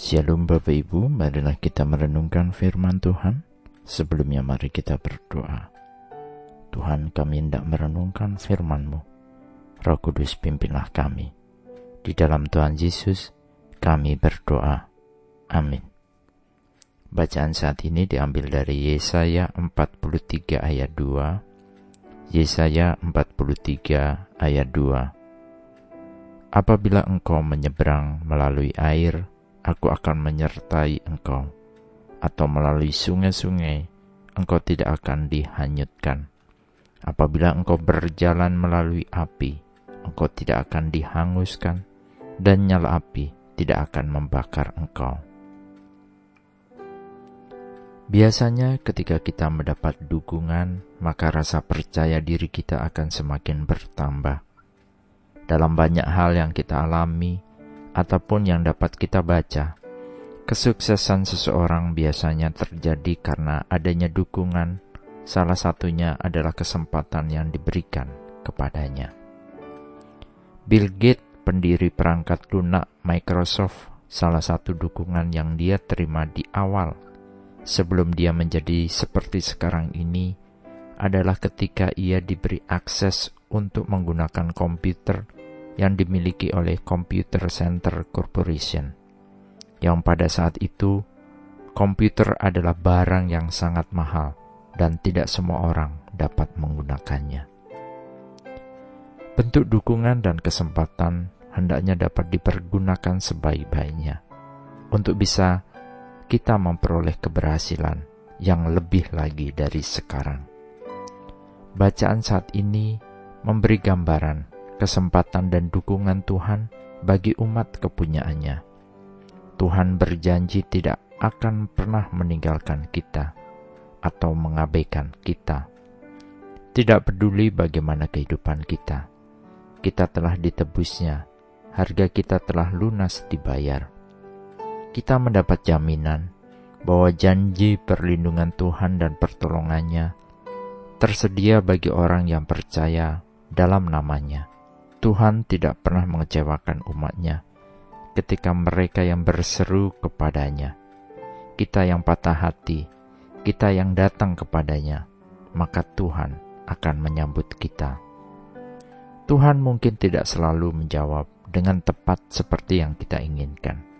Shalom Bapak Ibu, marilah kita merenungkan firman Tuhan. Sebelumnya mari kita berdoa. Tuhan kami hendak merenungkan firman-Mu. Roh Kudus pimpinlah kami. Di dalam Tuhan Yesus kami berdoa. Amin. Bacaan saat ini diambil dari Yesaya 43 ayat 2. Yesaya 43 ayat 2. Apabila engkau menyeberang melalui air, aku akan menyertai engkau, atau melalui sungai-sungai, engkau tidak akan dihanyutkan. Apabila engkau berjalan melalui api, engkau tidak akan dihanguskan, dan nyala api tidak akan membakar engkau. Biasanya, ketika kita mendapat dukungan, maka rasa percaya diri kita akan semakin bertambah. Dalam banyak hal yang kita alami ataupun yang dapat kita baca, kesuksesan seseorang biasanya terjadi karena adanya dukungan. Salah satunya adalah kesempatan yang diberikan kepadanya. Bill Gates, pendiri perangkat lunak Microsoft, salah satu dukungan yang dia terima di awal sebelum dia menjadi seperti sekarang ini adalah ketika ia diberi akses untuk menggunakan komputer yang dimiliki oleh Computer Center Corporation. Yang pada saat itu, komputer adalah barang yang sangat mahal dan tidak semua orang dapat menggunakannya. Bentuk dukungan dan kesempatan hendaknya dapat dipergunakan sebaik-baiknya untuk bisa kita memperoleh keberhasilan yang lebih lagi dari sekarang. Bacaan saat ini memberi gambaran kesempatan dan dukungan Tuhan bagi umat kepunyaannya. Tuhan berjanji tidak akan pernah meninggalkan kita atau mengabaikan kita. Tidak peduli bagaimana kehidupan kita, kita telah ditebusnya, harga kita telah lunas dibayar kita mendapat jaminan bahwa janji perlindungan Tuhan dan pertolongannya tersedia bagi orang yang percaya dalam namanya. Tuhan tidak pernah mengecewakan umatnya ketika mereka yang berseru kepadanya. Kita yang patah hati, kita yang datang kepadanya, maka Tuhan akan menyambut kita. Tuhan mungkin tidak selalu menjawab dengan tepat seperti yang kita inginkan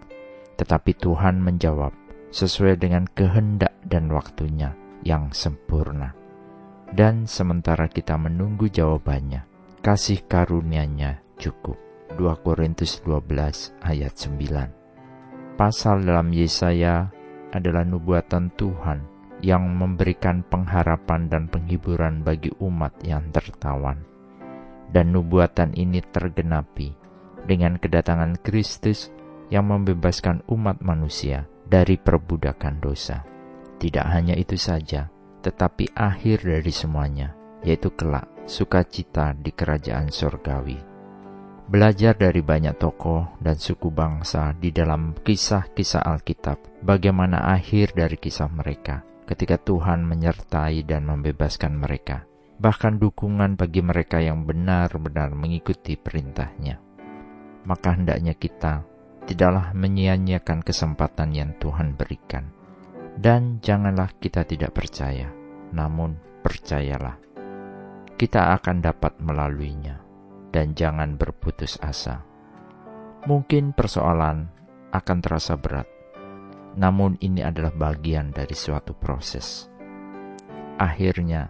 tetapi Tuhan menjawab sesuai dengan kehendak dan waktunya yang sempurna. Dan sementara kita menunggu jawabannya, kasih karunia-Nya cukup. 2 Korintus 12 ayat 9. Pasal dalam Yesaya adalah nubuatan Tuhan yang memberikan pengharapan dan penghiburan bagi umat yang tertawan. Dan nubuatan ini tergenapi dengan kedatangan Kristus yang membebaskan umat manusia dari perbudakan dosa. Tidak hanya itu saja, tetapi akhir dari semuanya, yaitu kelak sukacita di kerajaan sorgawi. Belajar dari banyak tokoh dan suku bangsa di dalam kisah-kisah Alkitab, bagaimana akhir dari kisah mereka ketika Tuhan menyertai dan membebaskan mereka, bahkan dukungan bagi mereka yang benar-benar mengikuti perintahnya. Maka hendaknya kita tidaklah menyia-nyiakan kesempatan yang Tuhan berikan. Dan janganlah kita tidak percaya, namun percayalah. Kita akan dapat melaluinya, dan jangan berputus asa. Mungkin persoalan akan terasa berat, namun ini adalah bagian dari suatu proses. Akhirnya,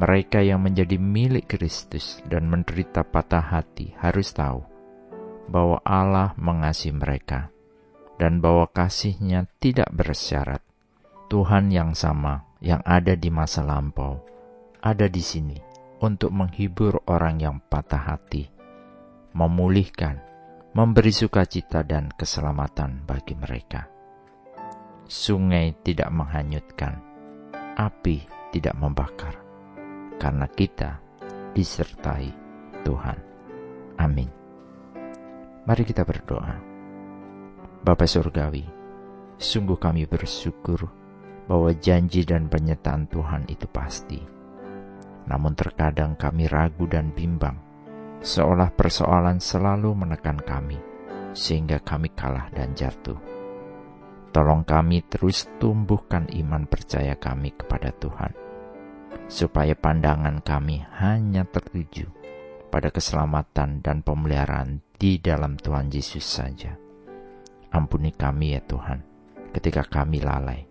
mereka yang menjadi milik Kristus dan menderita patah hati harus tahu bahwa Allah mengasihi mereka dan bahwa kasihnya tidak bersyarat. Tuhan yang sama yang ada di masa lampau ada di sini untuk menghibur orang yang patah hati, memulihkan, memberi sukacita dan keselamatan bagi mereka. Sungai tidak menghanyutkan, api tidak membakar, karena kita disertai Tuhan. Amin. Mari kita berdoa. Bapa Surgawi, sungguh kami bersyukur bahwa janji dan penyertaan Tuhan itu pasti. Namun terkadang kami ragu dan bimbang, seolah persoalan selalu menekan kami, sehingga kami kalah dan jatuh. Tolong kami terus tumbuhkan iman percaya kami kepada Tuhan, supaya pandangan kami hanya tertuju pada keselamatan dan pemeliharaan di dalam Tuhan Yesus saja. Ampuni kami ya Tuhan, ketika kami lalai.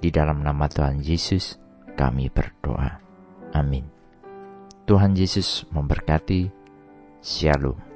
Di dalam nama Tuhan Yesus, kami berdoa. Amin. Tuhan Yesus memberkati. Shalom.